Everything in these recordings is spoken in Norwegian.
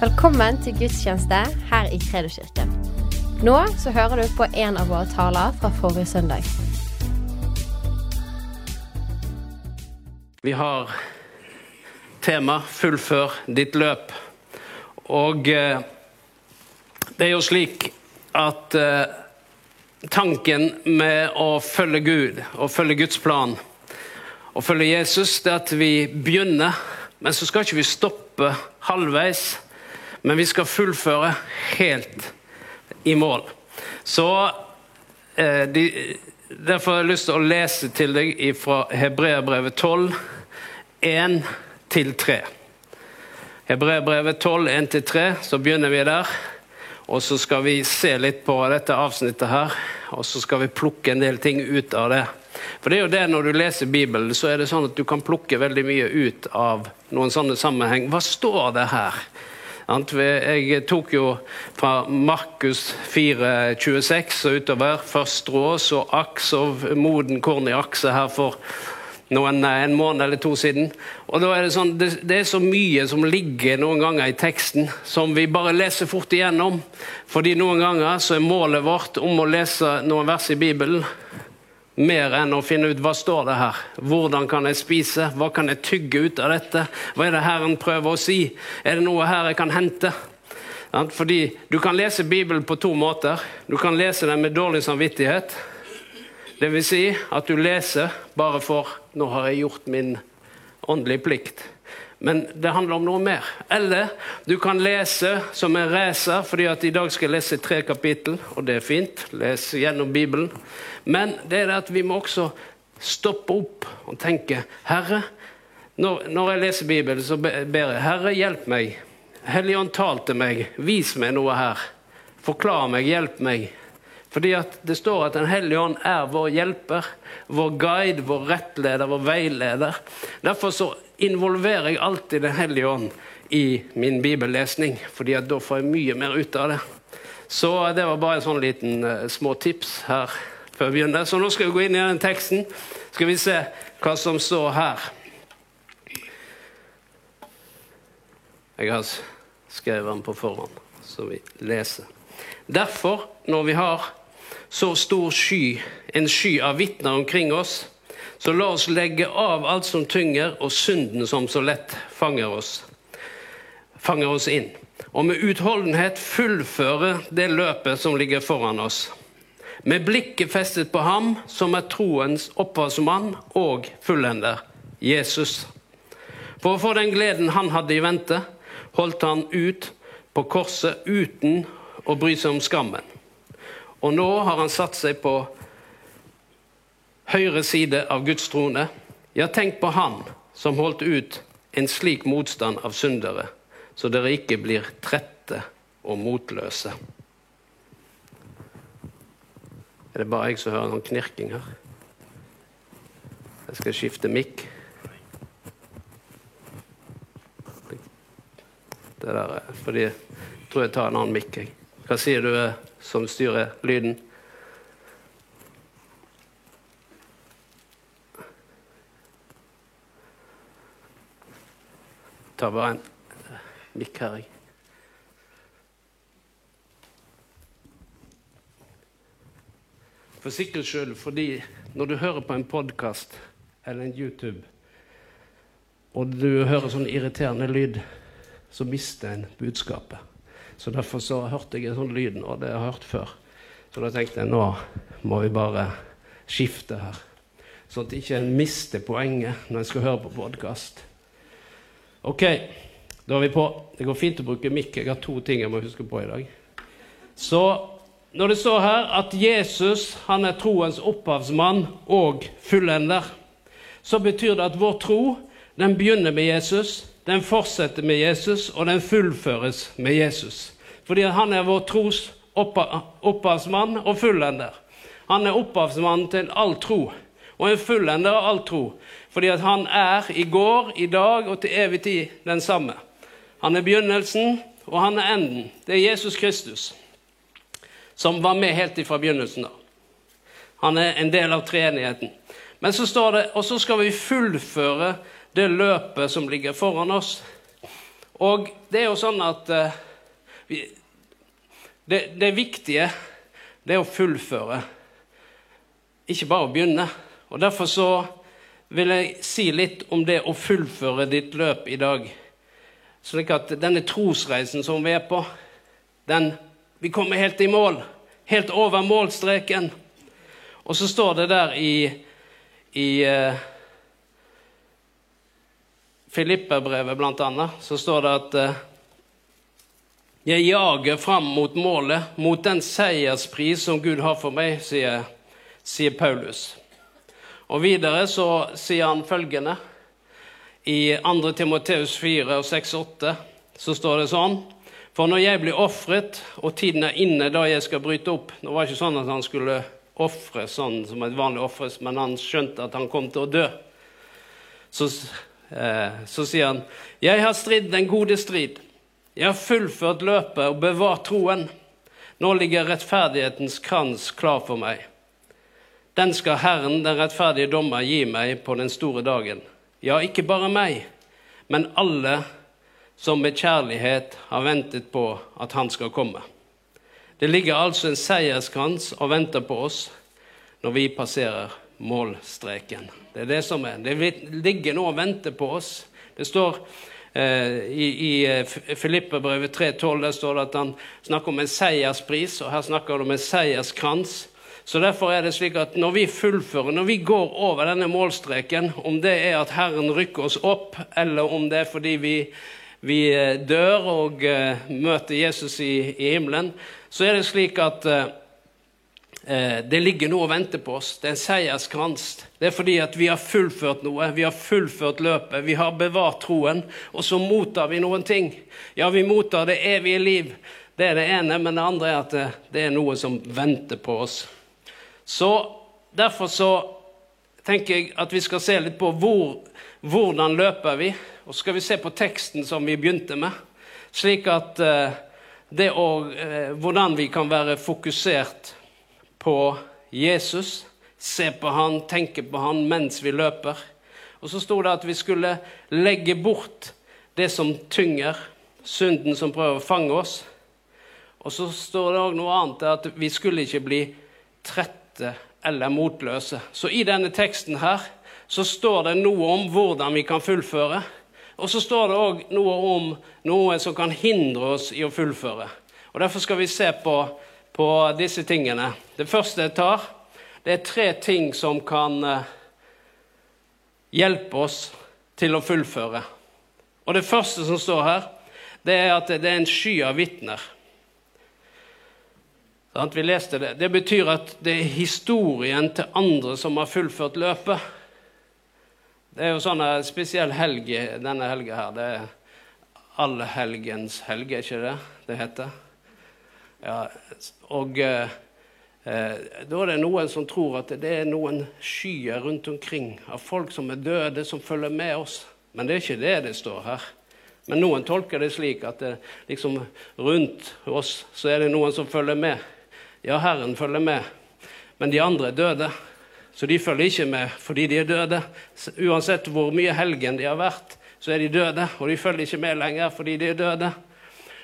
Velkommen til gudstjeneste her i Kredoskirken. Nå så hører du på en av våre taler fra forrige søndag. Vi har tema 'Fullfør ditt løp'. Og eh, det er jo slik at eh, tanken med å følge Gud og følge Guds plan og følge Jesus, det er at vi begynner, men så skal ikke vi stoppe halvveis. Men vi skal fullføre helt i mål. Så eh, de, Derfor har jeg lyst til å lese til deg fra Hebreabrevet 12, 1-3. Hebreabrevet 12, 1-3, så begynner vi der. Og så skal vi se litt på dette avsnittet her, og så skal vi plukke en del ting ut av det. For det er jo det når du leser Bibelen, så er det sånn at du kan plukke veldig mye ut av noen sånne sammenheng. Hva står det her? Jeg tok jo fra Markus 4, 26 og utover. Først strås og aks og moden korn i akse her for noen, en måned eller to siden. Og da er det, sånn, det, det, er så mye som ligger noen ganger i teksten som vi bare leser fort igjennom. Fordi noen ganger så er målet vårt om å lese noen vers i Bibelen mer enn å finne ut hva står det her. Hvordan kan jeg spise? Hva kan jeg tygge ut av dette? Hva er det Herren prøver å si? Er det noe her jeg kan hente? Fordi Du kan lese Bibelen på to måter. Du kan lese den med dårlig samvittighet. Dvs. Si at du leser bare for 'nå har jeg gjort min åndelige plikt'. Men det handler om noe mer. Eller du kan lese som en racer, fordi at i dag skal jeg lese tre kapittel, og det er fint. Les gjennom Bibelen. Men det er det at vi må også stoppe opp og tenke Herre, når, når jeg leser Bibelen, så ber jeg Herre, hjelp meg. Helligånd, tal til meg. Vis meg noe her. Forklar meg, hjelp meg. Fordi at det står at Den hellige ånd er vår hjelper, vår guide, vår rettleder, vår veileder. Derfor så involverer jeg alltid Den hellige ånd i min bibellesning, fordi at da får jeg mye mer ut av det. Så det var bare en sånn liten uh, små tips her før vi begynner. Så nå skal vi gå inn i den teksten. Skal vi se hva som står her. Jeg har skrevet den på forhånd, så vi leser. Derfor, når vi har så stor sky, en sky av vitner omkring oss, så la oss legge av alt som tynger, og synden som så lett fanger oss, fanger oss inn. Og med utholdenhet fullføre det løpet som ligger foran oss med blikket festet på ham som er troens opphavsmann og fullender, Jesus. For å få den gleden han hadde i vente, holdt han ut på korset uten å bry seg om skammen. Og nå har han satt seg på høyre side av Guds trone. Ja, tenk på han som holdt ut en slik motstand av syndere, så dere ikke blir trette og motløse. Er det bare jeg som hører noen knirking her? Jeg skal skifte mikk. Det der er fordi Jeg tror jeg tar en annen mikk. Hva sier du eh, som styrer lyden? Ta bare en mikk her, jeg. For sikkerhets skyld, fordi når du hører på en podkast eller en YouTube, og du hører sånn irriterende lyd, så mister en budskapet. Så derfor så hørte jeg sånn lyd nå, det har jeg hørt før. Så da tenkte jeg nå må vi bare skifte her. Sånn at ikke en mister poenget når en skal høre på podkast. Ok, da er vi på. Det går fint å bruke mikk. Jeg har to ting jeg må huske på i dag. Så når det står her at Jesus han er troens opphavsmann og fullender, så betyr det at vår tro den begynner med Jesus, den fortsetter med Jesus, og den fullføres med Jesus. Fordi han er vår tros opphavsmann og fullender. Han er opphavsmann til all tro, og en fullender av all tro. Fordi han er i går, i dag og til evig tid den samme. Han er begynnelsen, og han er enden. Det er Jesus Kristus som var med helt fra begynnelsen av. Han er en del av treenigheten. Men så står det og så skal vi fullføre det løpet som ligger foran oss. Og det er jo sånn at uh, vi, det, det viktige det er å fullføre, ikke bare å begynne. Og Derfor så vil jeg si litt om det å fullføre ditt løp i dag. Slik at denne trosreisen som vi er på, den Vi kommer helt i mål. Helt over målstreken. Og så står det der i, i uh, Filipperbrevet, annet, så står det at uh, jeg jager fram mot målet, mot den seierspris som Gud har for meg, sier, sier Paulus. Og videre så sier han følgende i 2. Timoteus 4 og 6-8 så står det sånn For når jeg blir ofret, og tiden er inne da jeg skal bryte opp Nå var det ikke sånn at han skulle ofre sånn som et vanlig ofres, men han skjønte at han kom til å dø. Så, eh, så sier han, 'Jeg har stridd den gode strid.' 'Jeg har fullført løpet og bevart troen.' 'Nå ligger rettferdighetens krans klar for meg.' 'Den skal Herren, den rettferdige dommer, gi meg på den store dagen.' Ja, ikke bare meg, men alle som med kjærlighet har ventet på at han skal komme. Det ligger altså en seierskrans og venter på oss når vi passerer målstreken. Det er det som er. Det ligger nå og venter på oss. Det står eh, i, i eh, Filippebrevet 3,12 der står det at han snakker om en seierspris, og her snakker han om en seierskrans. Så derfor er det slik at Når vi fullfører, når vi går over denne målstreken, om det er at Herren rykker oss opp, eller om det er fordi vi, vi eh, dør og uh, møter Jesus i, i himmelen, så er det slik at eh, det ligger noe og venter på oss. Det er en seierskrans. Det er fordi at vi har fullført noe. Vi har fullført løpet. Vi har bevart troen. Og så mottar vi noen ting. Ja, vi mottar det evige liv. Det er det ene. Men det andre er at det, eh, er noe som venter på oss. Så derfor så tenker jeg at vi skal se litt på hvor, hvordan løper vi. Og så skal vi se på teksten som vi begynte med, slik at eh, det og, eh, hvordan vi kan være fokusert på Jesus, se på han, tenke på han mens vi løper. Og så sto det at vi skulle legge bort det som tynger, synden som prøver å fange oss. Og så står det òg noe annet, at vi skulle ikke bli trette eller motløse. Så i denne teksten her så står det noe om hvordan vi kan fullføre. Og så står det òg noe om noe som kan hindre oss i å fullføre. Og Derfor skal vi se på, på disse tingene. Det første jeg tar, det er tre ting som kan uh, hjelpe oss til å fullføre. Og Det første som står her, det er at det er en sky av vitner. Vi leste det. Det betyr at det er historien til andre som har fullført løpet. Det er jo sånn en spesiell helg denne helga her. Det er allhelgens helg, er ikke det det heter? Ja, og eh, eh, da er det noen som tror at det er noen skyer rundt omkring av folk som er døde, som følger med oss. Men det er ikke det det står her. Men noen tolker det slik at det, liksom rundt oss så er det noen som følger med. Ja, Herren følger med, men de andre er døde. Så de følger ikke med fordi de er døde. Uansett hvor mye helgen de har vært, så er de døde. Og de følger ikke med lenger fordi de er døde.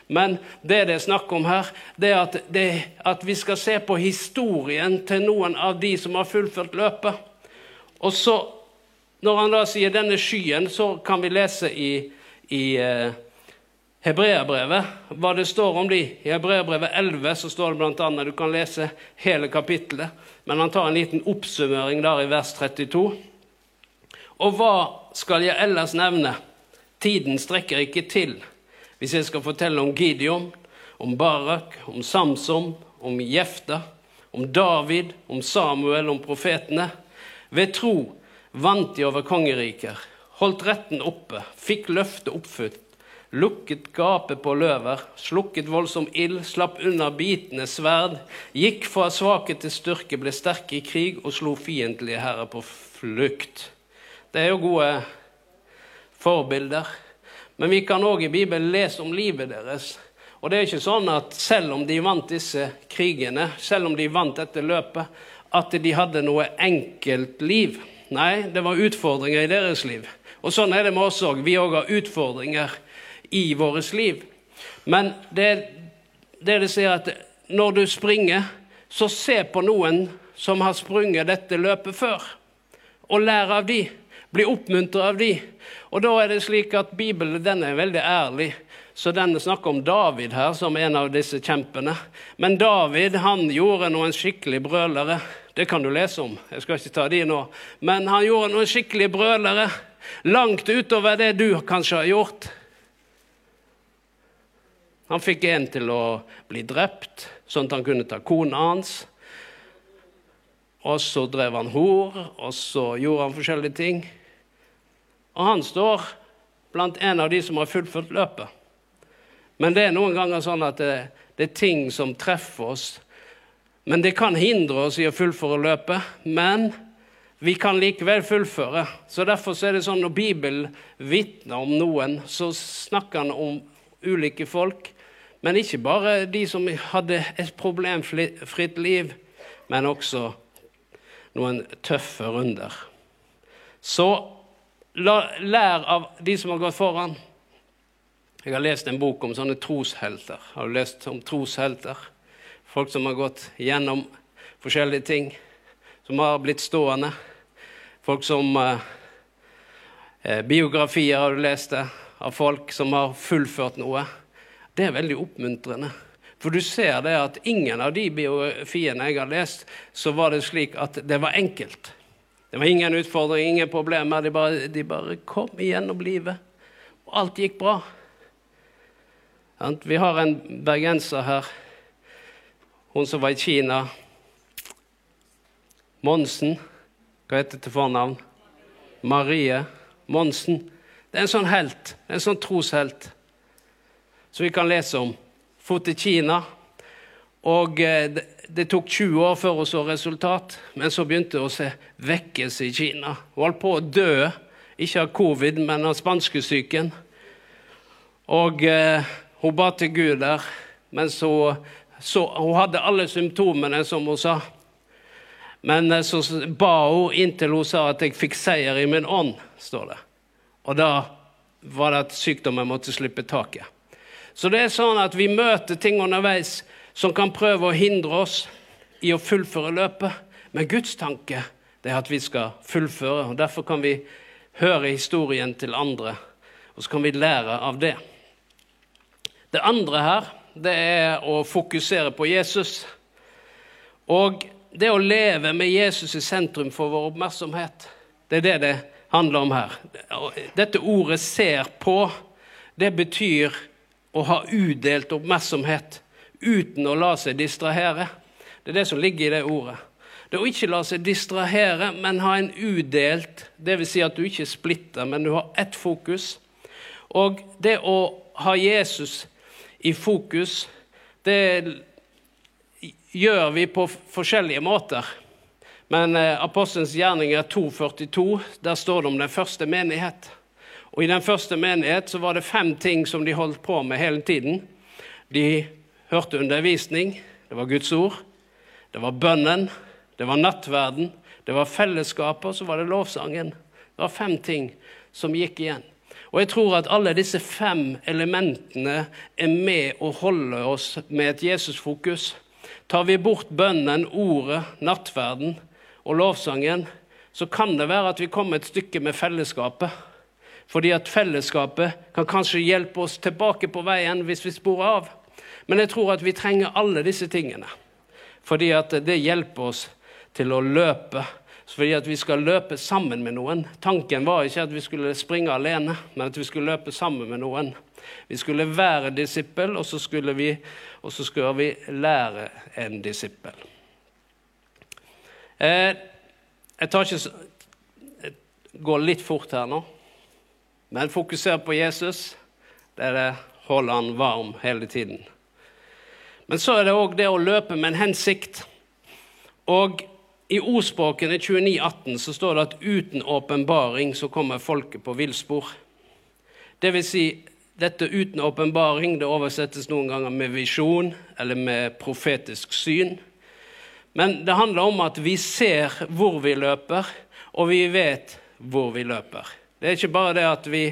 Men det det er snakk om her, det er at, det, at vi skal se på historien til noen av de som har fullført løpet. Og så, når han da sier 'denne skyen', så kan vi lese i, i eh, Hebreabrevet, hva det står om de. I Hebreabrevet 11 så står det bl.a. Du kan lese hele kapittelet, men han tar en liten oppsummering der i vers 32. Og hva skal jeg ellers nevne? Tiden strekker ikke til. Hvis jeg skal fortelle om Gideon, om Barak, om Samson, om Jefta, om David, om Samuel, om profetene. Ved tro vant de over kongeriker, holdt retten oppe, fikk løftet oppfylt lukket gapet på løver, slukket voldsom ild, slapp unna bitende sverd, gikk fra svakhet til styrke, ble sterke i krig og slo fiendtlige herrer på flukt. Det er jo gode forbilder. Men vi kan òg i Bibelen lese om livet deres. Og det er ikke sånn at selv om de vant disse krigene, selv om de vant dette løpet, at de hadde noe enkelt liv. Nei, det var utfordringer i deres liv. Og sånn er det med oss òg. Vi òg har utfordringer i vårt liv. Men det, det det sier at når du springer, så se på noen som har sprunget dette løpet før, og lær av de. Bli oppmuntret av de. Og da er det slik at Bibelen den er veldig ærlig. Så den snakker om David her som en av disse kjempene. Men David han gjorde noen skikkelig brølere. Det kan du lese om. Jeg skal ikke ta de nå. Men han gjorde noen skikkelig brølere. Langt utover det du kanskje har gjort. Han fikk en til å bli drept, sånn at han kunne ta kona hans. Og så drev han hor, og så gjorde han forskjellige ting. Og han står blant en av de som har fullført løpet. Men det er noen ganger sånn at det, det, er ting som treffer oss. Men det kan hindre oss i å fullføre løpet. Men vi kan likevel fullføre. Så Derfor så er det sånn når Bibelen vitner om noen, så snakker han om ulike folk. Men ikke bare de som hadde et problemfritt liv, men også noen tøffe runder. Så lær av de som har gått foran. Jeg har lest en bok om sånne troshelter. Har du lest om troshelter? Folk som har gått gjennom forskjellige ting, som har blitt stående. Folk som eh, eh Biografier har du lest det, av folk som har fullført noe. Det er veldig oppmuntrende. For du ser det at ingen av de biografiene jeg har lest, så var det slik at det var enkelt. Det var ingen utfordring, ingen problemer. De bare, de bare kom igjennom livet. Og alt gikk bra. Vi har en bergenser her, hun som var i Kina. Monsen. Hva heter det til fornavn? Marie Monsen. Det er en sånn helt. En sånn troshelt som vi kan lese om for til Kina. Og eh, det, tok 20 år før hun så resultat, men så begynte hun å se vekkelse i Kina. Hun holdt på å dø, ikke av covid, men av spanskesyken. Og eh, hun ba til Gud der, mens hun, så, hun hadde alle symptomene, som hun sa. Men eh, så ba hun inntil hun sa at 'jeg fikk seier i min ånd', står det. Og da var det at sykdommen måtte slippe taket. Så det er sånn at vi møter ting underveis som kan prøve å hindre oss i å fullføre løpet. Men Guds tanke det er at vi skal fullføre. og Derfor kan vi høre historien til andre, og så kan vi lære av det. Det andre her det er å fokusere på Jesus. Og det å leve med Jesus i sentrum for vår oppmerksomhet, det er det det handler om her. Dette ordet 'ser på', det betyr å ha udelt oppmerksomhet uten å la seg distrahere. Det er det som ligger i det ordet. Det å ikke la seg distrahere, men ha en udelt, dvs. Si at du ikke splitter, men du har ett fokus. Og det å ha Jesus i fokus, det gjør vi på forskjellige måter. Men eh, Apostelens gjerninger 2.42, der står det om den første menighet. Og I den første menighet så var det fem ting som de holdt på med hele tiden. De hørte undervisning, det var Guds ord, det var bønnen, det var nattverden, det var fellesskapet, og så var det lovsangen. Det var fem ting som gikk igjen. Og jeg tror at alle disse fem elementene er med å holde oss med et Jesusfokus. Tar vi bort bønnen, ordet, nattverden og lovsangen, så kan det være at vi kommer et stykke med fellesskapet. Fordi at fellesskapet kan kanskje hjelpe oss tilbake på veien hvis vi sporer av. Men jeg tror at vi trenger alle disse tingene. Fordi at det hjelper oss til å løpe. Fordi at vi skal løpe sammen med noen. Tanken var ikke at vi skulle springe alene, men at vi skulle løpe sammen med noen. Vi skulle være disippel, og så skulle vi, og så skulle vi lære en disippel. Eh, jeg tar ikke går litt fort her nå. Men fokuser på Jesus. Det, det holder han varm hele tiden. Men så er det òg det å løpe med en hensikt. Og i ordspråkene 2918 så står det at uten åpenbaring så kommer folket på villspor. Det vil si, dette uten åpenbaring det oversettes noen ganger med visjon eller med profetisk syn. Men det handler om at vi ser hvor vi løper, og vi vet hvor vi løper. Det er ikke bare det at vi,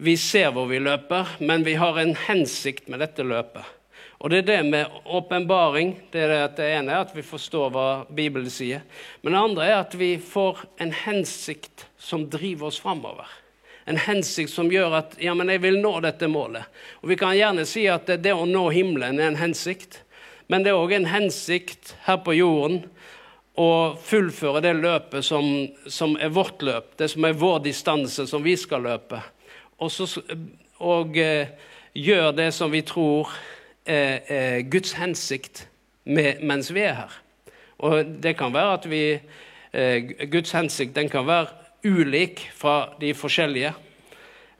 vi ser hvor vi løper, men vi har en hensikt med dette løpet. Og det er det med åpenbaring. Det, det ene er at vi forstår hva Bibelen sier. Men det andre er at vi får en hensikt som driver oss framover. En hensikt som gjør at ja, men jeg vil nå dette målet. Og Vi kan gjerne si at det, det å nå himmelen er en hensikt. Men det er òg en hensikt her på jorden å fullføre det løpet som, som, er vårt løp, det som er vår distanse, som vi skal løpe. Og, så, og eh, gjør det som vi tror er, er Guds hensikt med, mens vi er her. Og det kan være at vi eh, Guds hensikt den kan være ulik fra de forskjellige,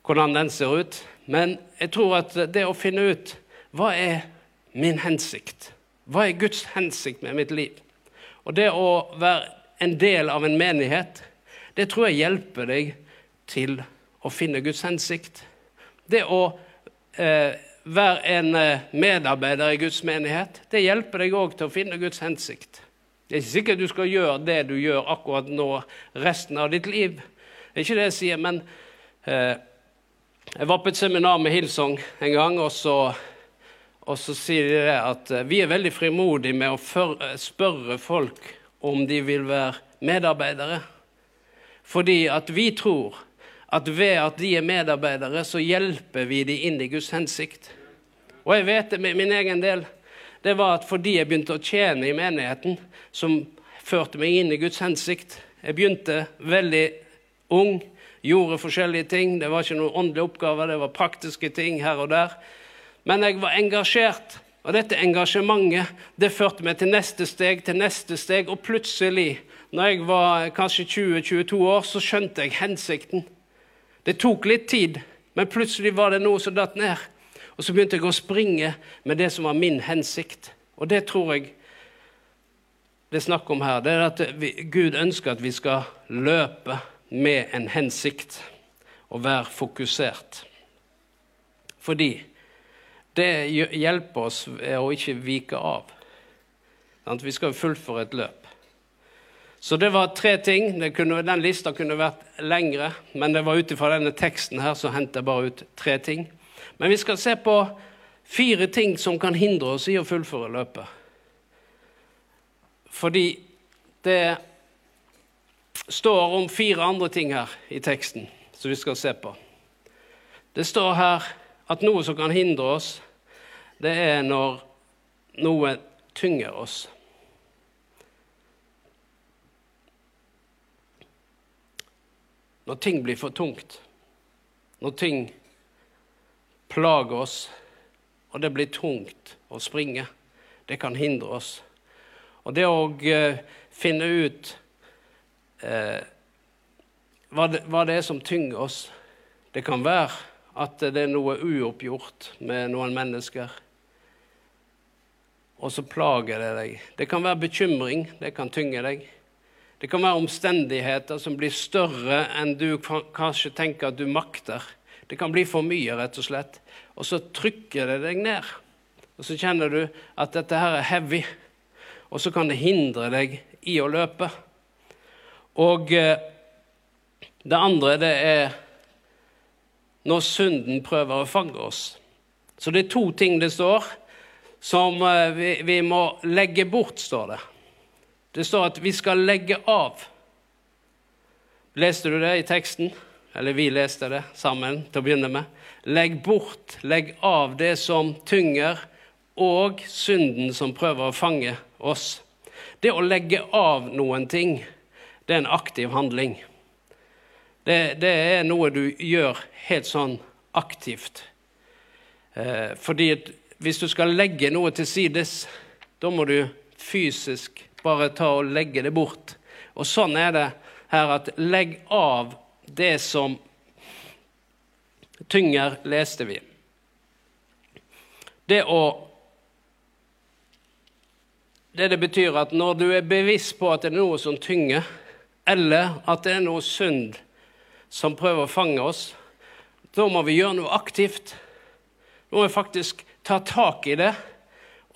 hvordan den ser ut. Men jeg tror at det å finne ut hva er min hensikt, hva er Guds hensikt med mitt liv, og det å være en del av en menighet, det tror jeg hjelper deg til å finne Guds hensikt. Det å eh, være en eh, medarbeider i Guds menighet, det hjelper deg òg til å finne Guds hensikt. Det er ikke sikkert du skal gjøre det du gjør akkurat nå resten av ditt liv. Det er ikke det jeg sier, men eh, jeg var på et seminar med Hillsong en gang, og så, og så sier de det at eh, vi er veldig frimodige med å eh, spørre folk om de vil være medarbeidere. Fordi at vi tror at ved at de er medarbeidere, så hjelper vi de inn i Guds hensikt. Og jeg vet det med min egen del det var at fordi jeg begynte å tjene i menigheten, som førte meg inn i Guds hensikt Jeg begynte veldig ung, gjorde forskjellige ting. Det var ikke noen åndelige oppgaver, det var praktiske ting her og der. Men jeg var engasjert, og dette engasjementet det førte meg til neste steg, til neste steg, og plutselig, når jeg var kanskje 20-22 år, så skjønte jeg hensikten. Det tok litt tid, men plutselig var det noe som datt ned. Og så begynte jeg å springe med det som var min hensikt. Og det tror jeg det er snakk om her, det er at vi, Gud ønsker at vi skal løpe med en hensikt og være fokusert. Fordi det hjelper oss å ikke vike av. Vi skal fullføre et løp. Så det var tre ting. Kunne, den lista kunne vært lengre, men det var ut ifra denne teksten her så hentet jeg bare ut tre ting. Men vi skal se på fire ting som kan hindre oss i å fullføre løpet. Fordi det står om fire andre ting her i teksten som vi skal se på. Det står her at noe som kan hindre oss, det er når noe tynger oss. Når ting blir for tungt. Når ting plager oss, og det blir tungt å springe. Det kan hindre oss. Og det å eh, finne ut eh, hva, det, hva, det, er som tynger oss Det kan være at det er noe uoppgjort med noen mennesker. Og så plager det deg. Det kan være bekymring. Det kan tynge deg. Det kan være omstendigheter som blir større enn du kanskje tenker at du makter. Det kan bli for mye, rett og slett. Og så trykker det deg ned. Og så kjenner du at dette her er heavy. Og så kan det hindre deg i å løpe. Og eh, det andre, det er når synden prøver å fange oss. Så det er to ting det står som eh, vi, vi må legge bort, står det. Det står at vi skal legge av. Leste du det i teksten? eller vi leste det sammen til å begynne med. Legg bort, legg av det som tynger, og synden som prøver å fange oss. Det å legge av noen ting, det er en aktiv handling. Det, det er noe du gjør helt sånn aktivt. Eh, fordi hvis du skal legge noe til sides, da må du fysisk bare ta og legge det bort. Og sånn er det her at legg av det som tynger, leste vi. Det å Det det betyr at når du er bevisst på at det er noe som tynger, eller at det er noe synd som prøver å fange oss, da må vi gjøre noe aktivt. Da må vi faktisk ta tak i det,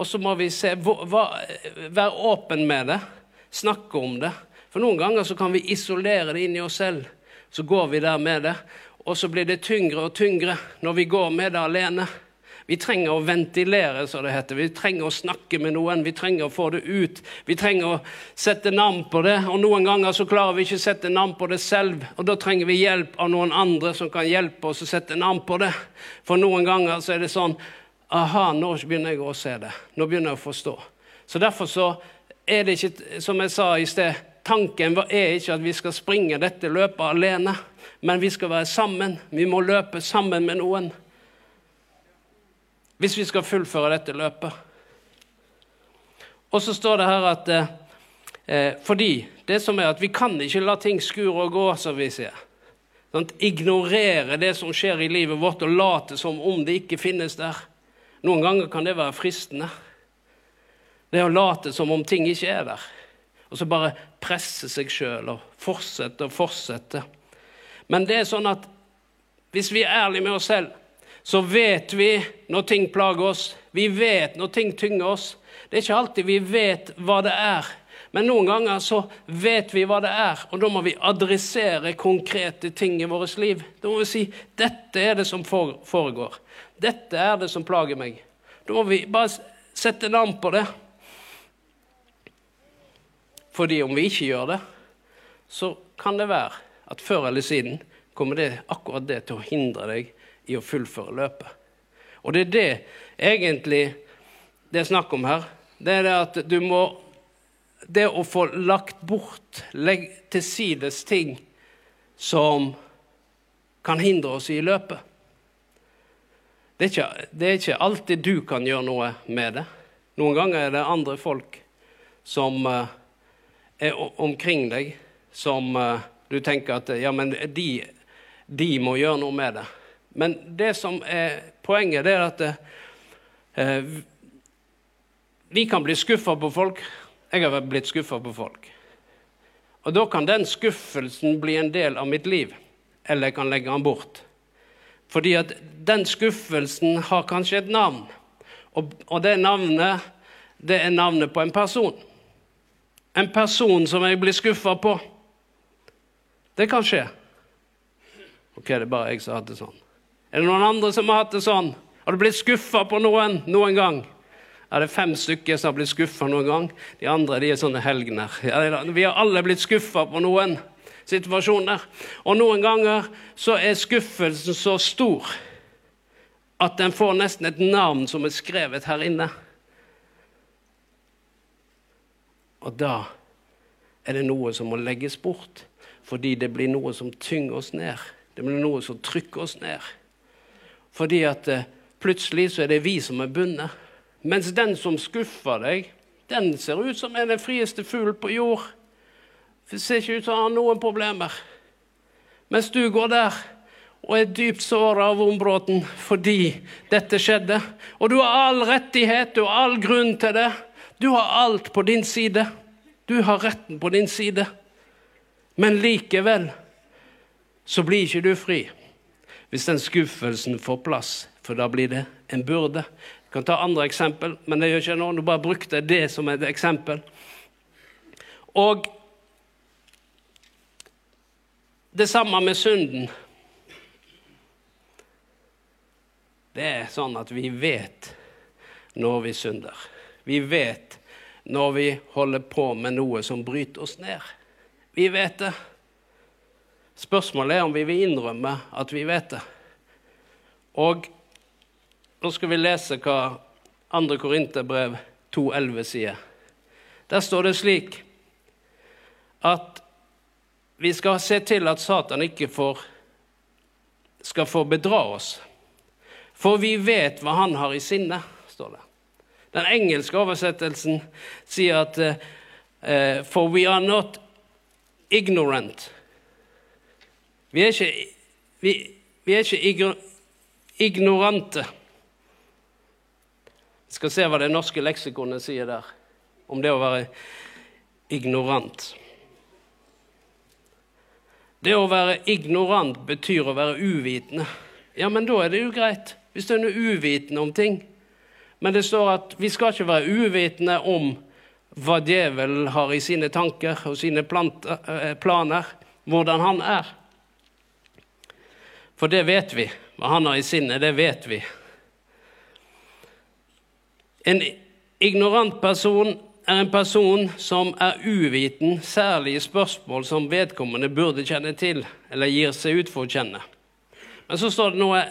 og så må vi se, være åpen med det, snakke om det. For noen ganger så kan vi isolere det inn i oss selv så går vi der med det. og så blir det tyngre og tyngre når vi går med det alene. Vi trenger å ventilere, som det heter. Vi trenger å snakke med noen. Vi trenger å få det ut. Vi trenger å sette navn på det. Og noen ganger så klarer vi ikke å sette navn på det selv. Og da trenger vi hjelp av noen andre som kan hjelpe oss å sette navn på det. For noen ganger så er det sånn Aha, nå begynner jeg å se det. Nå begynner jeg å forstå. Så derfor så er det ikke, som jeg sa i sted, tanken er ikke at vi skal springe dette løpet alene, men vi skal være sammen. Vi må løpe sammen med noen hvis vi skal fullføre dette løpet. Og så står det her at eh, fordi det som er at vi kan ikke la ting skure og gå, som vi sier. Sånn, ignorere det som skjer i livet vårt, og late som om det ikke finnes der. Noen ganger kan det være fristende. Det å late som om ting ikke er der. Og så bare presse seg sjøl og fortsette og fortsette. Men det er sånn at hvis vi er ærlige med oss selv så vet vi når ting plager oss. Vi vet når ting tynger oss. Det er ikke alltid vi vet hva det er. Men noen ganger så vet vi hva det er, og da må vi adressere konkrete ting i vårt liv. Da må vi si dette er det som foregår. Dette er det som plager meg. Da må vi bare sette navn på det. Fordi om vi ikke gjør det, så kan det være at før eller siden kommer det akkurat det til å hindre deg i å fullføre løpet. Og det er det egentlig det er snakk om her. Det er det at du må Det å få lagt bort, legge til sides ting som kan hindre oss i løpet. Det er, ikke, det er ikke alltid du kan gjøre noe med det. Noen ganger er det andre folk som uh, er omkring deg, som uh, du tenker at ja, men de, de må gjøre noe med det. Men det som er poenget, det er at eh, vi kan bli skuffa på folk. Jeg har blitt skuffa på folk. Og da kan den skuffelsen bli en del av mitt liv, eller jeg kan legge den bort. Fordi at den skuffelsen har kanskje et navn, og, og det navnet det er navnet på en person. En person som jeg blir skuffa på. Det kan skje. Ok, det er bare jeg som har hatt det sånn. Er det noen andre som har hatt det sånn? Har du blitt skuffa på noen noen gang? Er det fem stykker som har blitt skuffa noen gang. De andre de er sånne helgener. Vi har alle blitt skuffa på noen situasjoner. Og noen ganger så er skuffelsen så stor at den får nesten et navn som er skrevet her inne. Og da er det noe som må legges bort, fordi det blir noe som tynger oss ned. Det blir noe som trykker oss ned. Fordi at eh, plutselig så er det vi som er bundet. Mens den som skuffer deg, den ser ut som er den frieste fuglen på jord. Det ser ikke ut som han har noen problemer. Mens du går der og er dypt såra av ombråten fordi dette skjedde. Og du har all rettighet, har all grunn til det. Du har alt på din side. Du har retten på din side. Men likevel så blir ikke du fri hvis den skuffelsen får plass, for da blir det en byrde. Jeg kan ta andre eksempel, men det gjør ikke nå. Nå bare brukte jeg det som et eksempel. Og det samme med synden. Det er sånn at vi vet når vi synder. Vi vet når vi holder på med noe som bryter oss ned. Vi vet det. Spørsmålet er om vi vil innrømme at vi vet det. Og nå skal vi lese hva 2. Korinterbrev 2,11 sier. Der står det slik at vi skal se til at Satan ikke får, skal få bedra oss. For vi vet hva han har i sinne, står det. Den engelske oversettelsen sier at uh, For we are not ignorant vi er ikke, vi, vi er ikke ignorante. Vi skal se hva det norske leksikonet sier der om det å være ignorant. Det å være ignorant betyr å være uvitende. Ja, men da er det jo greit, hvis du er uvitende om ting. Men det står at vi skal ikke være uvitende om hva djevelen har i sine tanker og sine planer, hvordan han er. For det vet vi. Hva han har i sinnet, det vet vi. En ignorant person er en person som er uviten, særlig i spørsmål som vedkommende burde kjenne til, eller gir seg ut for å kjenne. Men så står det noe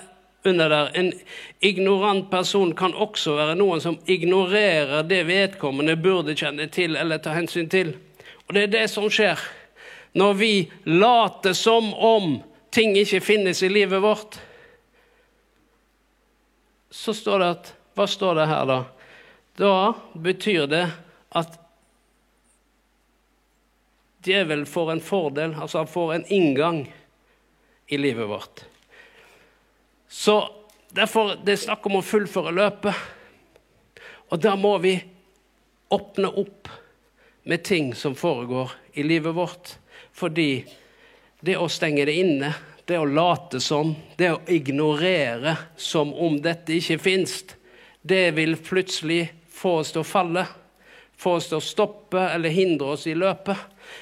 under der. En ignorant person kan også være noen som ignorerer det vedkommende burde kjenne til eller ta hensyn til. Og det er det som skjer når vi later som om ting ikke finnes i livet vårt. Så står det at Hva står det her, da? Da betyr det at djevelen får en fordel, altså han får en inngang i livet vårt. Så derfor det er snakk om å fullføre løpet. Og da må vi åpne opp med ting som foregår i livet vårt. Fordi det å stenge det inne, det å late som, det å ignorere som om dette ikke fins, det vil plutselig få oss til å falle få oss til å stoppe eller hindre oss i løpet.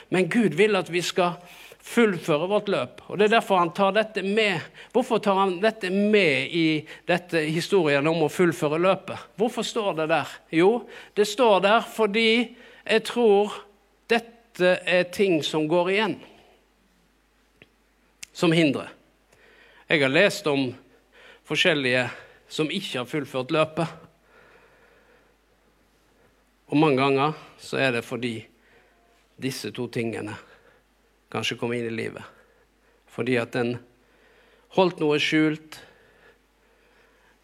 Men Gud vil at vi skal fullføre vårt løp. Og Det er derfor han tar dette med. Hvorfor tar han dette med i dette historien om å fullføre løpet? Hvorfor står det der? Jo, det står der fordi jeg tror dette er ting som går igjen. Som hindrer. Jeg har lest om forskjellige som ikke har fullført løpet. Og mange ganger så er det fordi disse to tingene kanskje kom inn i livet. Fordi at en holdt noe skjult,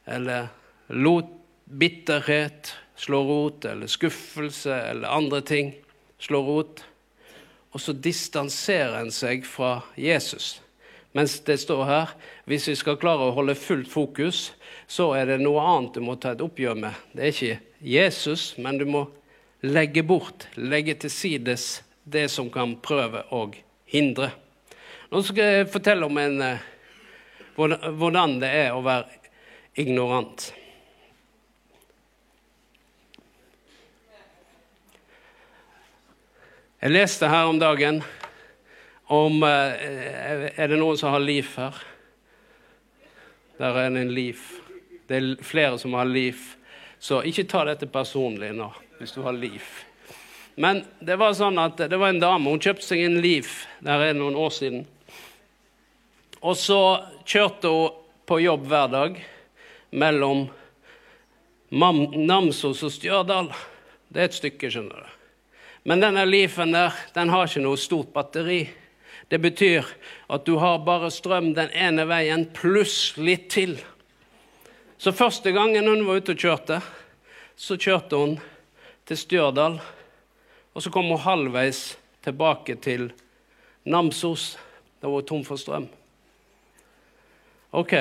eller lot bitterhet slå rot, eller skuffelse eller andre ting slå rot. Og så distanserer en seg fra Jesus. Mens det står her hvis vi skal klare å holde fullt fokus, så er det noe annet du må ta et oppgjør med. Det er ikke Jesus, men du må legge bort, legge til sides det som kan prøve å hindre. Nå skal jeg fortelle om en, eh, hvordan det er å være ignorant. Jeg leste her om dagen om eh, Er det noen som har liv her? Der er det en liv. Det er flere som har liv. Så ikke ta dette personlig nå hvis du har liv. Men det var sånn at det var en dame. Hun kjøpte seg en liv der er noen år siden. Og så kjørte hun på jobb hver dag mellom Namsos og Stjørdal. Det er et stykke, skjønner du. Men denne Leafen der, den har ikke noe stort batteri. Det betyr at du har bare strøm den ene veien pluss litt til. Så første gangen hun var ute og kjørte, så kjørte hun til Stjørdal. Og så kom hun halvveis tilbake til Namsos. Da var hun tom for strøm. OK.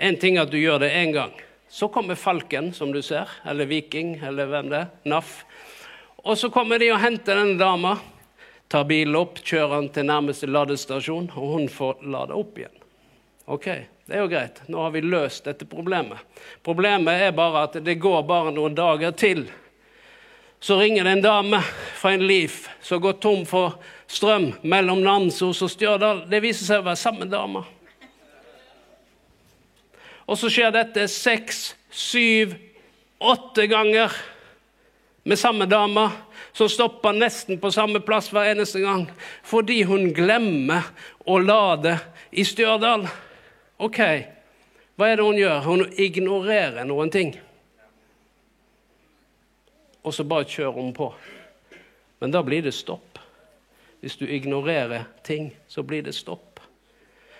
Én ting er at du gjør det én gang. Så kommer Falken, som du ser, eller Viking, eller hvem det er. NAF. Og så kommer de og henter denne dama. Tar bilen opp, kjører den til nærmeste ladestasjon, og hun får lade opp igjen. OK, det er jo greit. Nå har vi løst dette problemet. Problemet er bare at det går bare noen dager til så ringer det en dame fra en liv som går tom for strøm mellom Namsos og Stjørdal. Det viser seg å være samme dame. Og så skjer dette seks, syv, åtte ganger med samme dame, som stopper nesten på samme plass hver eneste gang fordi hun glemmer å lade i Stjørdal. OK, hva er det hun gjør? Hun ignorerer noen ting og så bare kjører hun på. Men da blir det stopp. Hvis du ignorerer ting, så blir det stopp.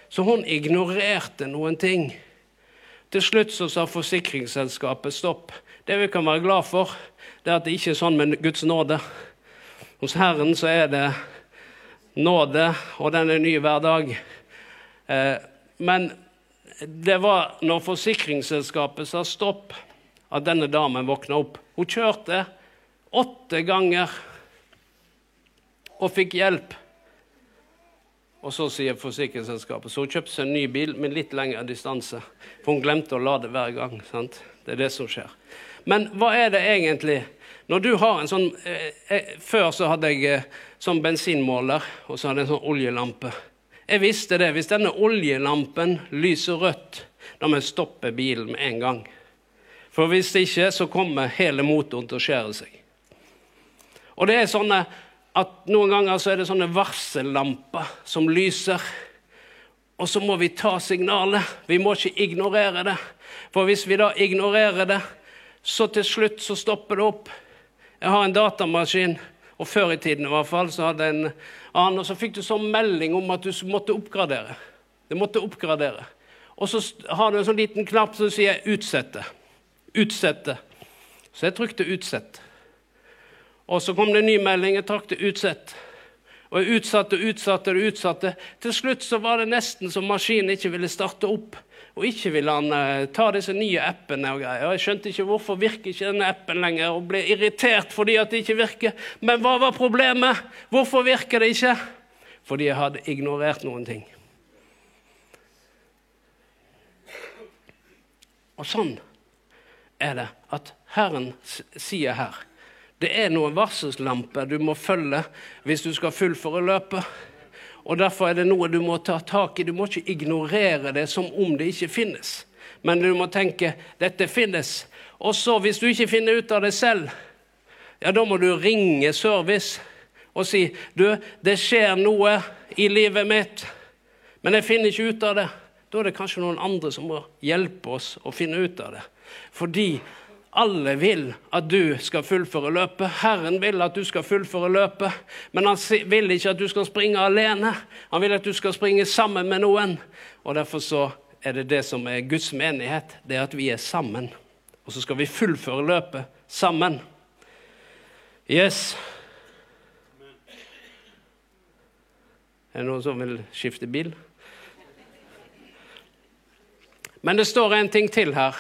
Så hun ignorerte noen ting. Til slutt så sa forsikringsselskapet stopp. Det vi kan være glad for, det er at det ikke er sånn med Guds nåde. Hos Herren så er det nåde, og den er ny hver dag. Eh, men det var når forsikringsselskapet sa stopp, at denne damen våkna opp. Hun kjørte åtte ganger og fikk hjelp. Og så sier forsikringsselskapet så hun kjøpte seg en ny bil med litt lengre distanse. For hun glemte å lade hver gang. sant? Det er det som skjer. Men hva er det egentlig Når du har en sånn eh, eh, Før så hadde jeg eh, sånn bensinmåler, og så hadde jeg en sånn oljelampe. Jeg visste det. Hvis denne oljelampen lyser rødt, da må jeg stoppe bilen med en gang. For hvis ikke, så kommer hele motoren til å skjære seg. Og det er sånne at Noen ganger så er det sånne varsellamper som lyser. Og så må vi ta signalet. Vi må ikke ignorere det. For hvis vi da ignorerer det, så til slutt så stopper det opp. Jeg har en datamaskin, og før i tiden i hvert fall, så hadde en annen, og så fikk du sånn melding om at du måtte oppgradere. Du måtte oppgradere. Og så har du en sånn liten knapp som sier 'utsette'. Utsette. Så jeg trykte 'utsett'. Og så kom det en ny melding. Jeg trakk det 'utsett'. Og jeg utsatte og utsatte og utsatte. Til slutt så var det nesten som maskinen ikke ville starte opp. Og ikke ville han uh, ta disse nye appene og greier. Og jeg skjønte ikke hvorfor virker ikke denne appen lenger, og ble irritert fordi at det ikke virker. Men hva var problemet? Hvorfor virker det ikke? Fordi jeg hadde ignorert noen ting. Og sånn er det at Herren sier her det er noen varselslamper du må følge hvis du skal fullføre løpet. Og Derfor er det noe du må ta tak i. Du må ikke ignorere det som om det ikke finnes. Men du må tenke dette finnes. Og så, hvis du ikke finner ut av det selv, ja, da må du ringe service og si du, det skjer noe i livet mitt, men jeg finner ikke ut av det. Da er det kanskje noen andre som må hjelpe oss å finne ut av det. Fordi alle vil at du skal fullføre løpet. Herren vil at du skal fullføre løpet, men han vil ikke at du skal springe alene. Han vil at du skal springe sammen med noen. Og Derfor så er det det som er Guds menighet, det er at vi er sammen. Og så skal vi fullføre løpet sammen. Yes. Er det noen som vil skifte bil? Men det står en ting til her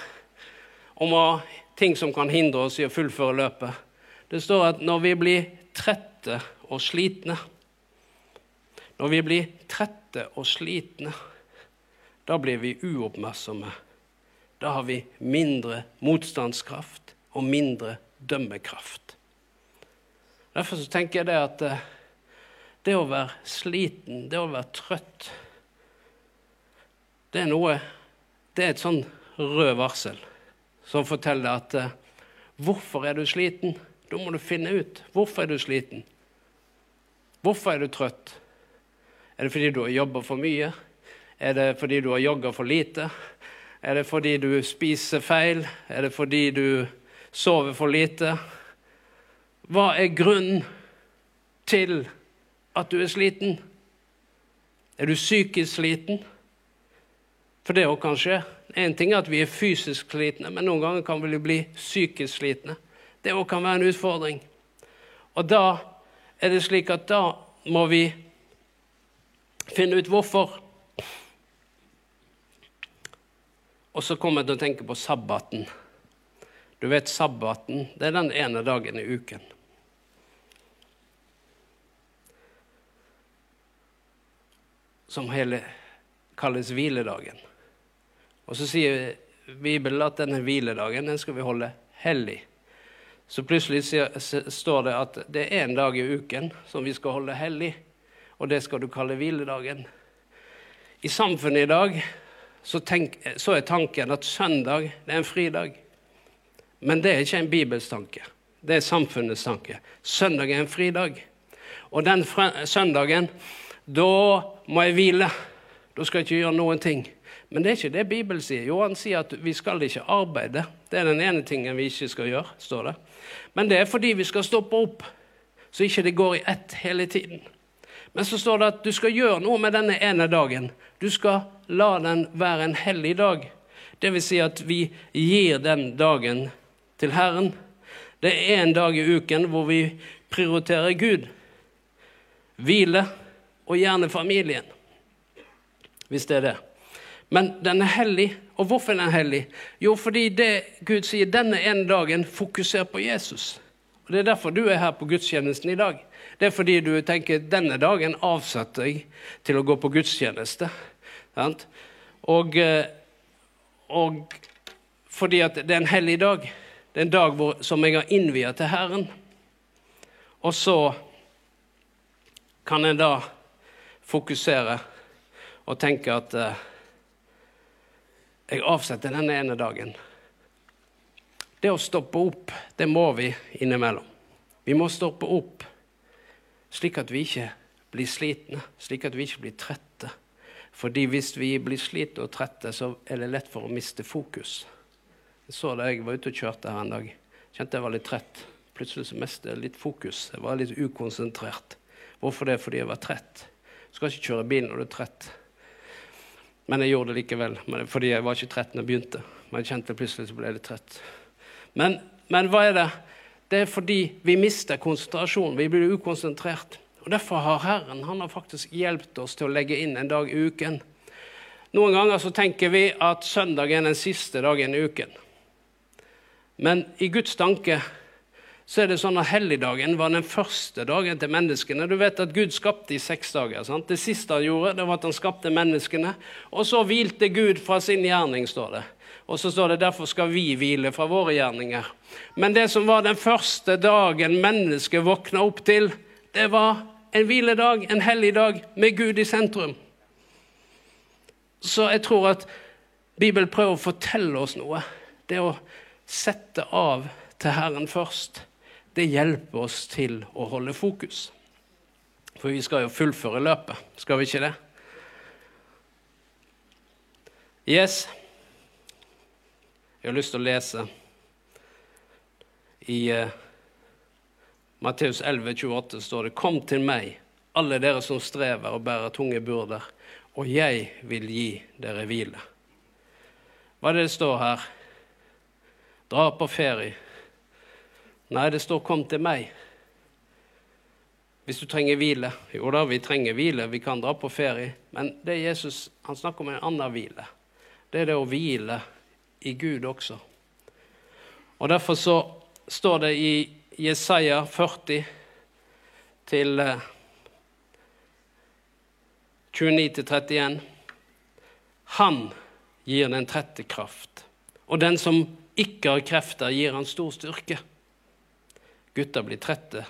om å ting som kan hindre oss i å fullføre løpet. Det står at når vi blir trette og slitne Når vi blir trette og slitne, da blir vi uoppmerksomme. Da har vi mindre motstandskraft og mindre dømmekraft. Derfor så tenker jeg det at eh, det å være sliten, det å være trøtt, det er noe Det er et sånn rød varsel som forteller at uh, hvorfor er du sliten? Da må du finne ut hvorfor er du sliten. Hvorfor er du trøtt? Er det fordi du har jobba for mye? Er det fordi du har jogga for lite? Er det fordi du spiser feil? Er det fordi du sover for lite? Hva er grunnen til at du er sliten? Er du psykisk sliten? For det òg kan skje. En ting er at vi er fysisk slitne, men noen ganger kan vi bli psykisk slitne. Det òg kan være en utfordring. Og da er det slik at da må vi finne ut hvorfor. Og så kommer jeg til å tenke på sabbaten. Du vet, sabbaten det er den ene dagen i uken. Som hele kalles hviledagen. Og så sier Bibelen at denne hviledagen den skal vi holde hellig. Så plutselig står det at det er en dag i uken som vi skal holde hellig, og det skal du kalle hviledagen. I samfunnet i dag så, tenk, så er tanken at søndag er en fridag. Men det er ikke en bibelsk tanke. Det er samfunnets tanke. Søndag er en fridag. Og den søndagen, da må jeg hvile. Da skal jeg ikke gjøre noen ting. Men det er ikke det Bibelen sier. Jo, han sier at vi skal ikke arbeide. Det er den ene tingen vi ikke skal gjøre, står det. Men det er fordi vi skal stoppe opp, så ikke det går i ett hele tiden. Men så står det at du skal gjøre noe med denne ene dagen. Du skal la den være en hellig dag. Det vil si at vi gir den dagen til Herren. Det er en dag i uken hvor vi prioriterer Gud, hvile og gjerne familien. Hvis det er det. Men den er hellig. Og hvorfor er den hellig? Jo, fordi det Gud sier denne ene dagen, fokuser på Jesus. Og Det er derfor du er her på gudstjenesten i dag. Det er fordi du tenker denne dagen avsetter jeg til å gå på gudstjeneste. Og, eh, og, fordi at det er en hellig dag. Det er en dag hvor, som jeg har innviet til Herren. Og så kan en da fokusere og tenke at eh, jeg avsetter denne ene dagen. Det å stoppe opp, det må vi innimellom. Vi må stoppe opp slik at vi ikke blir slitne, slik at vi ikke blir trette. Fordi hvis vi blir slitne og trette, så er det lett for å miste fokus. Jeg så det jeg var ute og kjørte her en dag. Kjente jeg var litt trett. Plutselig så mistet jeg litt fokus. Jeg var litt ukonsentrert. Hvorfor det? Fordi jeg var trett. Du skal ikke kjøre bil når du er trett. Men jeg gjorde det likevel, fordi jeg var ikke trett når jeg begynte. Men jeg kjente plutselig så ble jeg litt trett. Men, men hva er det? Det er fordi vi mister konsentrasjon. Vi blir ukonsentrert. Og Derfor har Herren han har faktisk hjulpet oss til å legge inn en dag i uken. Noen ganger så tenker vi at søndag er den siste dagen i uken. Men i Guds tanke så er det sånn at helligdagen var den første dagen til menneskene. Du vet at Gud skapte i seks dager. Sant? Det siste han gjorde, det var at han skapte menneskene. Og så hvilte Gud fra sin gjerning, står det. Og så står det derfor skal vi hvile fra våre gjerninger. Men det som var den første dagen mennesket våkna opp til, det var en hviledag, en hellig dag, med Gud i sentrum. Så jeg tror at Bibelen prøver å fortelle oss noe. Det å sette av til Herren først, det hjelper oss til å holde fokus. For vi skal jo fullføre løpet, skal vi ikke det? Yes. Jeg har lyst til å lese i uh, Matteus 11, 28 står det:" Kom til meg, alle dere som strever og bærer tunge byrder, og jeg vil gi dere hvile. Hva er det det står her? Dra på ferie. Nei, det står 'kom til meg'. Hvis du trenger hvile. Jo da, vi trenger hvile, vi kan dra på ferie. Men det er Jesus han snakker om en annen hvile. Det er det å hvile i Gud også. Og Derfor så står det i Jesaja 40 til 29-31. Eh, han gir den trette kraft, og den som ikke har krefter, gir han stor styrke. Gutter blir trette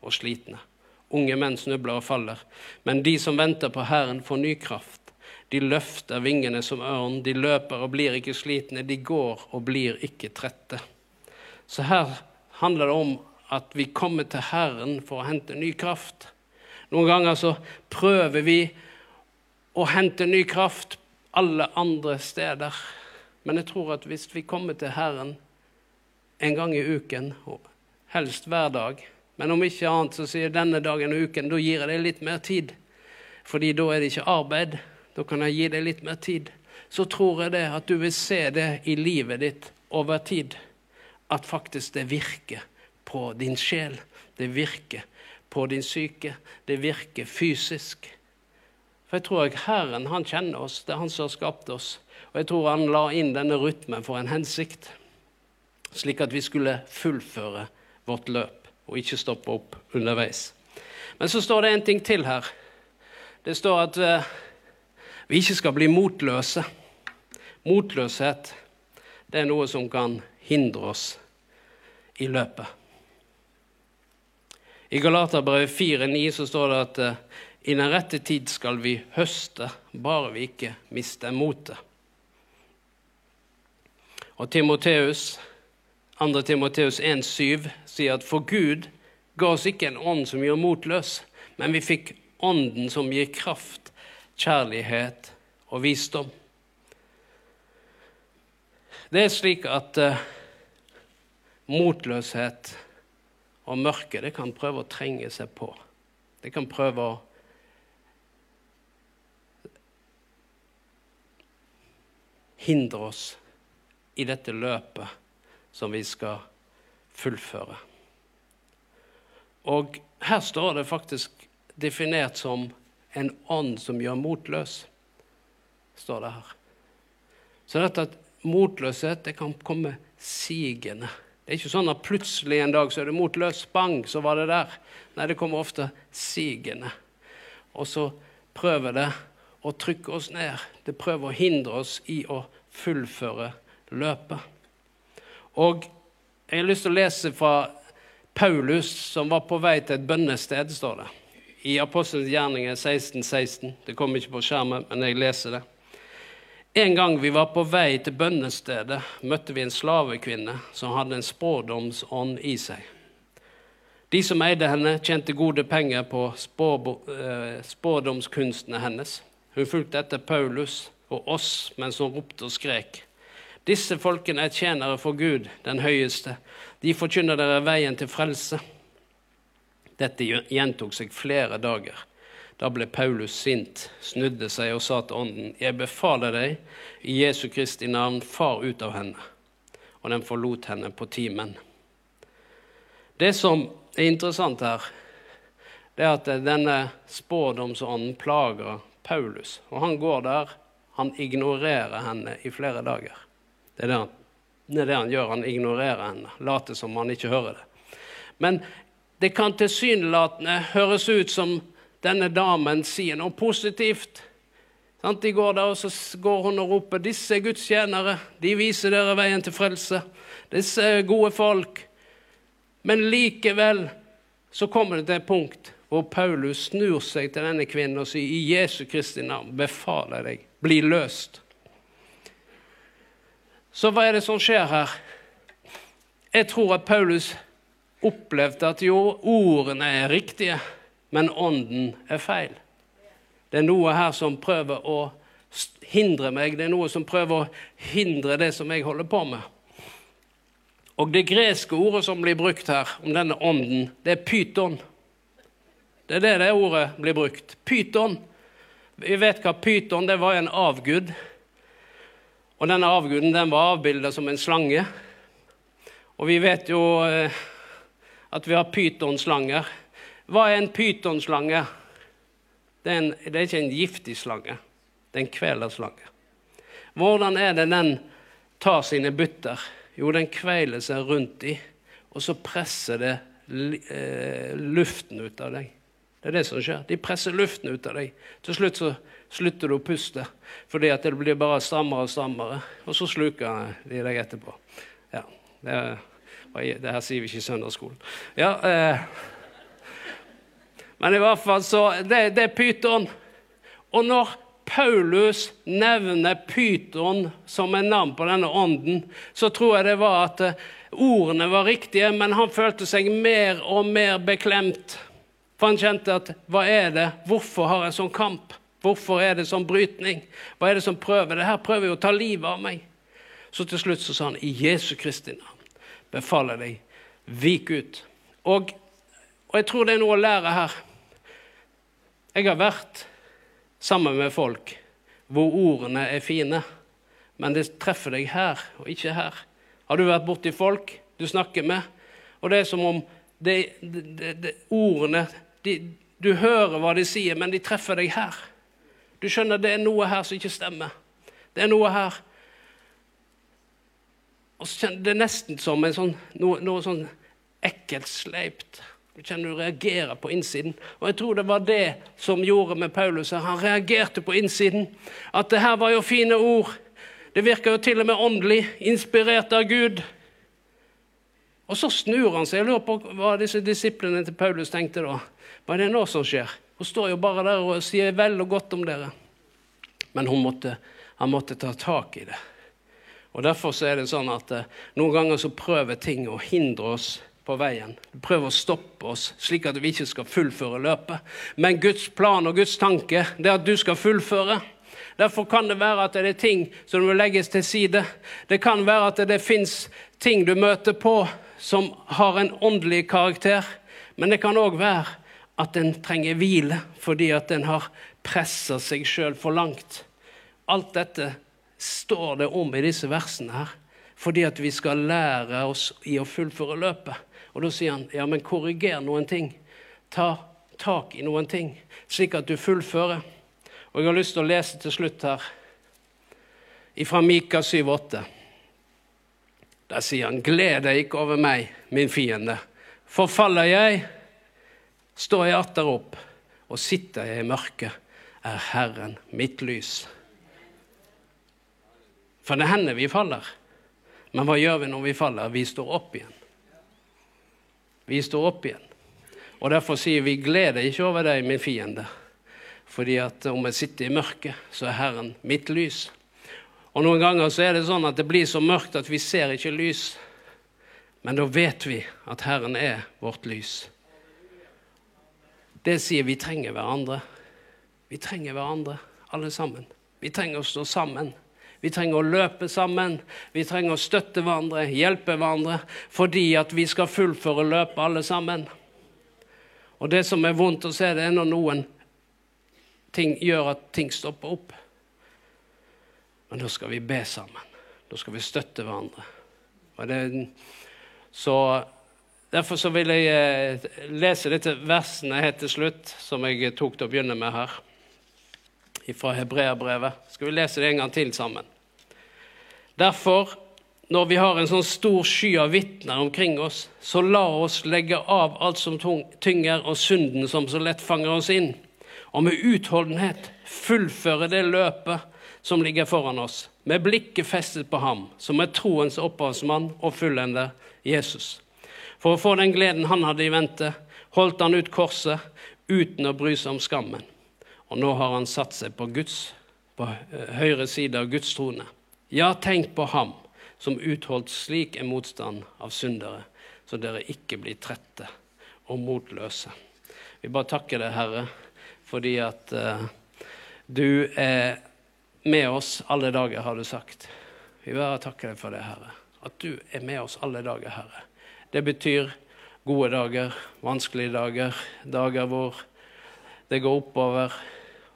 og slitne. Unge menn snubler og faller. Men de som venter på Herren, får ny kraft. De løfter vingene som ørn, de løper og blir ikke slitne, de går og blir ikke trette. Så her handler det om at vi kommer til Herren for å hente ny kraft. Noen ganger så prøver vi å hente ny kraft alle andre steder. Men jeg tror at hvis vi kommer til Herren en gang i uken, helst hver dag Men om ikke annet så sier denne dagen og uken, da gir jeg deg litt mer tid. Fordi da er det ikke arbeid. Da kan jeg gi deg litt mer tid. Så tror jeg det at du vil se det i livet ditt over tid at faktisk det virker på din sjel. Det virker på din syke. Det virker fysisk. For jeg tror at Herren han kjenner oss. Det er Han som har skapt oss. Og jeg tror han la inn denne rytmen for en hensikt. Slik at vi skulle fullføre vårt løp og ikke stoppe opp underveis. Men så står det en ting til her. Det står at uh, vi ikke skal bli motløse. Motløshet det er noe som kan hindre oss i løpet. I Galaterbrevet 4,9 så står det at uh, i den rette tid skal vi høste, bare vi ikke mister motet. Og Timoteus, 2. Timoteus 1,7 sier at for Gud ga oss ikke en ånd som gjør motløs, men vi fikk ånden som gir kraft, kjærlighet og visdom. Det er slik at uh, motløshet og mørke det kan prøve å trenge seg på. Det kan prøve å hindre oss i dette løpet som vi skal fullføre. Og her står det faktisk definert som en ånd som gjør motløs. står det her. Så dette at motløshet det kan komme sigende. Det er ikke sånn at plutselig en dag så er det motløs. Bang, så var det der. Nei, det kommer ofte sigende. Og så prøver det å trykke oss ned. Det prøver å hindre oss i å fullføre løpet. Og jeg har lyst til å lese fra Paulus, som var på vei til et bønnested, står det. i Apostelens gjerninger 1616. 16. Det kommer ikke på skjermen, men jeg leser det. En gang vi var på vei til bønnestedet, møtte vi en slavekvinne som hadde en spådomsånd i seg. De som eide henne, tjente gode penger på eh, spådomskunstene hennes. Hun fulgte etter Paulus og oss mens hun ropte og skrek. Disse folkene er tjenere for Gud, den høyeste. De forkynner dere veien til frelse. Dette gjentok seg flere dager. Da ble Paulus sint, snudde seg og sa til ånden, jeg befaler deg i Jesu Kristi navn, far ut av henne. Og den forlot henne på timen. Det som er interessant her, det er at denne spådomsånden plager Paulus. Og han går der, han ignorerer henne i flere dager. Det er det han, det er det han gjør. Han ignorerer henne, later som han ikke hører det. Men det kan tilsynelatende høres ut som denne damen sier noe positivt. De går der, og så går hun og roper 'Disse er Guds tjenere. De viser dere veien til frelse. Disse er gode folk.' Men likevel så kommer det til et punkt hvor Paulus snur seg til denne kvinnen og sier 'I Jesu Kristi navn befaler jeg deg, bli løst'. Så hva er det som skjer her? Jeg tror at Paulus opplevde at jo, ordene er riktige, men ånden er feil. Det er noe her som prøver å hindre meg, det er noe som prøver å hindre det som jeg holder på med. Og det greske ordet som blir brukt her om denne ånden, det er pyton. Det er det det ordet blir brukt. Pyton. Vi vet hva pyton det var en avgud. Og denne avguden den var avbilda som en slange. Og vi vet jo eh, at vi har pytonslanger. Hva er en pytonslange? Det, det, er ikke en giftig slange. Det er en kvelerslange. Hvordan er det den tar sine bytter? Jo, den kveiler seg rundt i, og så presser det eh, luften ut av deg. Det er det som skjer. De presser luften ut av deg. Til slutt så slutter du å puste fordi at det blir bare strammere og strammere. Og så sluker de deg etterpå. Ja, det, det, her sier vi ikke i søndagsskolen. Ja, eh, men i hvert fall så Det, det er pyton. Og når Paulus nevner pyton som en navn på denne ånden, så tror jeg det var at eh, ordene var riktige, men han følte seg mer og mer beklemt. For han kjente at hva er det? Hvorfor har jeg sånn kamp? Hvorfor er det sånn brytning? Hva er det som prøver? Det her prøver jo å ta livet av meg. Så til slutt så sa han i Jesu Kristi navn befaler deg, vik ut. Og, og jeg tror det er noe å lære her. Jeg har vært sammen med folk hvor ordene er fine, men det treffer deg her og ikke her. Har du vært borti folk du snakker med, og det er som om det, det, det, ordene Du hører hva de sier, men de treffer deg her. Du skjønner, det er noe her som ikke stemmer. Det er noe her og så kjenner Det er nesten som sånn, noe, noe sånn ekkelt sleipt. Du kjenner du reagerer på innsiden. Og jeg tror det var det som gjorde med Paulus. Han reagerte på innsiden. At det her var jo fine ord. Det virker jo til og med åndelig, inspirert av Gud. Og så snur han seg. Jeg lurer på hva disse disiplene til Paulus tenkte da. Hva er det nå som skjer? Hun står jo bare der og sier vel og godt om dere. Men måtte, han måtte ta tak i det. Og Derfor er det sånn at eh, noen ganger så prøver ting å hindre oss på veien. Prøver å stoppe oss, slik at vi ikke skal fullføre løpet. Men Guds plan og Guds tanke det er at du skal fullføre. Derfor kan det være at det er ting som må legges til side. Det kan være at det fins ting du møter på som har en åndelig karakter. Men det kan òg være at en trenger hvile fordi at en har pressa seg sjøl for langt. Alt dette står det om i disse versene her. Fordi at vi skal lære oss i å fullføre løpet. Og da sier han ja, men korriger noen ting. Ta tak i noen ting, slik at du fullfører. Og jeg har lyst til å lese til slutt her fra Mika 7,8. Der sier han, gled deg ikke over meg, min fiende. Forfaller jeg, Står jeg atter opp, og sitter jeg i mørket, er Herren mitt lys. For det hender vi faller. Men hva gjør vi når vi faller? Vi står opp igjen. Vi står opp igjen. Og Derfor sier vi 'gled deg ikke over deg, min fiende'. Fordi at om jeg sitter i mørket, så er Herren mitt lys. Og Noen ganger så er det sånn at det blir så mørkt at vi ser ikke lys. Men da vet vi at Herren er vårt lys. Det sier vi trenger hverandre. Vi trenger hverandre, alle sammen. Vi trenger å stå sammen. Vi trenger å løpe sammen. Vi trenger å støtte hverandre, hjelpe hverandre, fordi at vi skal fullføre løpet alle sammen. Og det som er vondt å se, det er når noen ting gjør at ting stopper opp. Men da skal vi be sammen. Da skal vi støtte hverandre. Det, så Derfor så vil jeg eh, lese disse versene helt til slutt, som jeg tok til å begynne med her fra hebreerbrevet. Skal vi lese det en gang til sammen? Derfor, når vi har en sånn stor sky av vitner omkring oss, så la oss legge av alt som tynger, og synden som så lett fanger oss inn, og med utholdenhet fullføre det løpet som ligger foran oss, med blikket festet på ham, som er troens opphavsmann og fullender, Jesus. For å få den gleden han hadde i vente, holdt han ut korset uten å bry seg om skammen. Og nå har han satt seg på, Guds, på høyre side av Guds trone. Ja, tenk på ham som utholdt slik en motstand av syndere, så dere ikke blir trette og motløse. Vi bare takker deg, Herre, fordi at uh, du er med oss alle dager, har du sagt. Vi bare takker deg for det, Herre. At du er med oss alle dager, Herre. Det betyr gode dager, vanskelige dager, dager hvor det går oppover,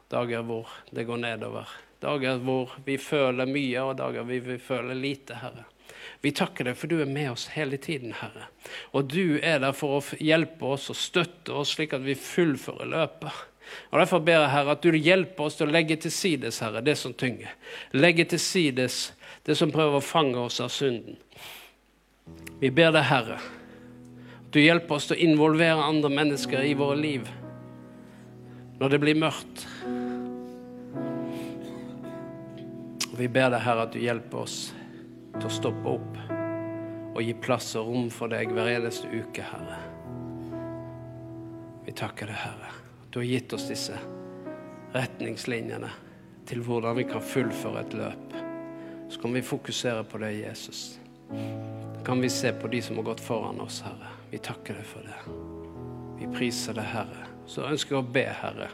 dager hvor det går nedover. Dager hvor vi føler mye, og dager hvor vi føler lite, Herre. Vi takker deg, for du er med oss hele tiden, Herre. Og du er der for å hjelpe oss og støtte oss, slik at vi fullfører løpet. Og Derfor ber jeg, Herre, at du hjelper oss til å legge til sides, Herre, det som tynger. Legge til sides det som prøver å fange oss av synden. Vi ber deg, Herre, at du hjelper oss til å involvere andre mennesker i våre liv når det blir mørkt. Og vi ber deg, Herre, at du hjelper oss til å stoppe opp og gi plass og rom for deg hver eneste uke, Herre. Vi takker deg, Herre, du har gitt oss disse retningslinjene til hvordan vi kan fullføre et løp. Så kan vi fokusere på det, Jesus. Kan vi se på de som har gått foran oss, Herre. Vi takker deg for det. Vi priser deg, Herre. Så ønsker jeg å be, Herre,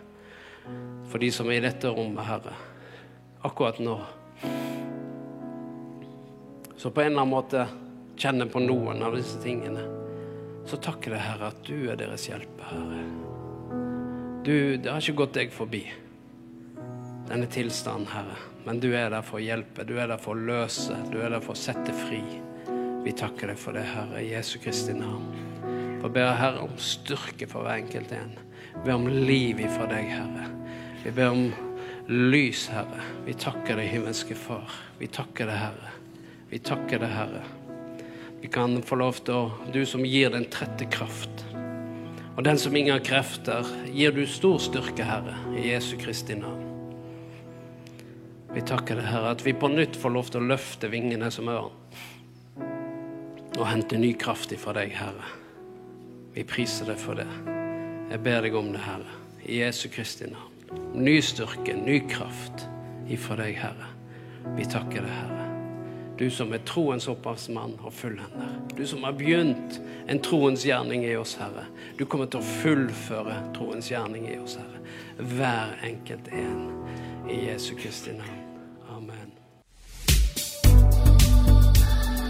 for de som er i dette rommet, Herre, akkurat nå så på en eller annen måte kjenner på noen av disse tingene, så takker jeg Herre at du er deres hjelper, Herre. Du, det har ikke gått deg forbi, denne tilstanden, Herre. Men du er der for å hjelpe, du er der for å løse, du er der for å sette fri. Vi takker deg for det, Herre, i Jesu Kristi navn. For ber Herre om styrke for hver enkelt en. Ber om liv ifra deg, Herre. Vi ber om lys, Herre. Vi takker deg, himmelske Far. Vi takker deg, Herre. Vi takker deg, Herre. Vi kan få lov til å Du som gir den trette kraft. Og den som ingen har krefter, gir du stor styrke, Herre, i Jesu Kristi navn. Vi takker deg, Herre, at vi på nytt får lov til å løfte vingene som ørn. Og hente ny kraft ifra deg, Herre. Vi priser deg for det. Jeg ber deg om det, Herre, i Jesu Kristi navn. Ny styrke, ny kraft ifra deg, Herre. Vi takker deg, Herre. Du som er troens opphavsmann og fullender. Du som har begynt en troens gjerning i oss, Herre. Du kommer til å fullføre troens gjerning i oss, Herre. Hver enkelt en. I Jesu Kristi navn.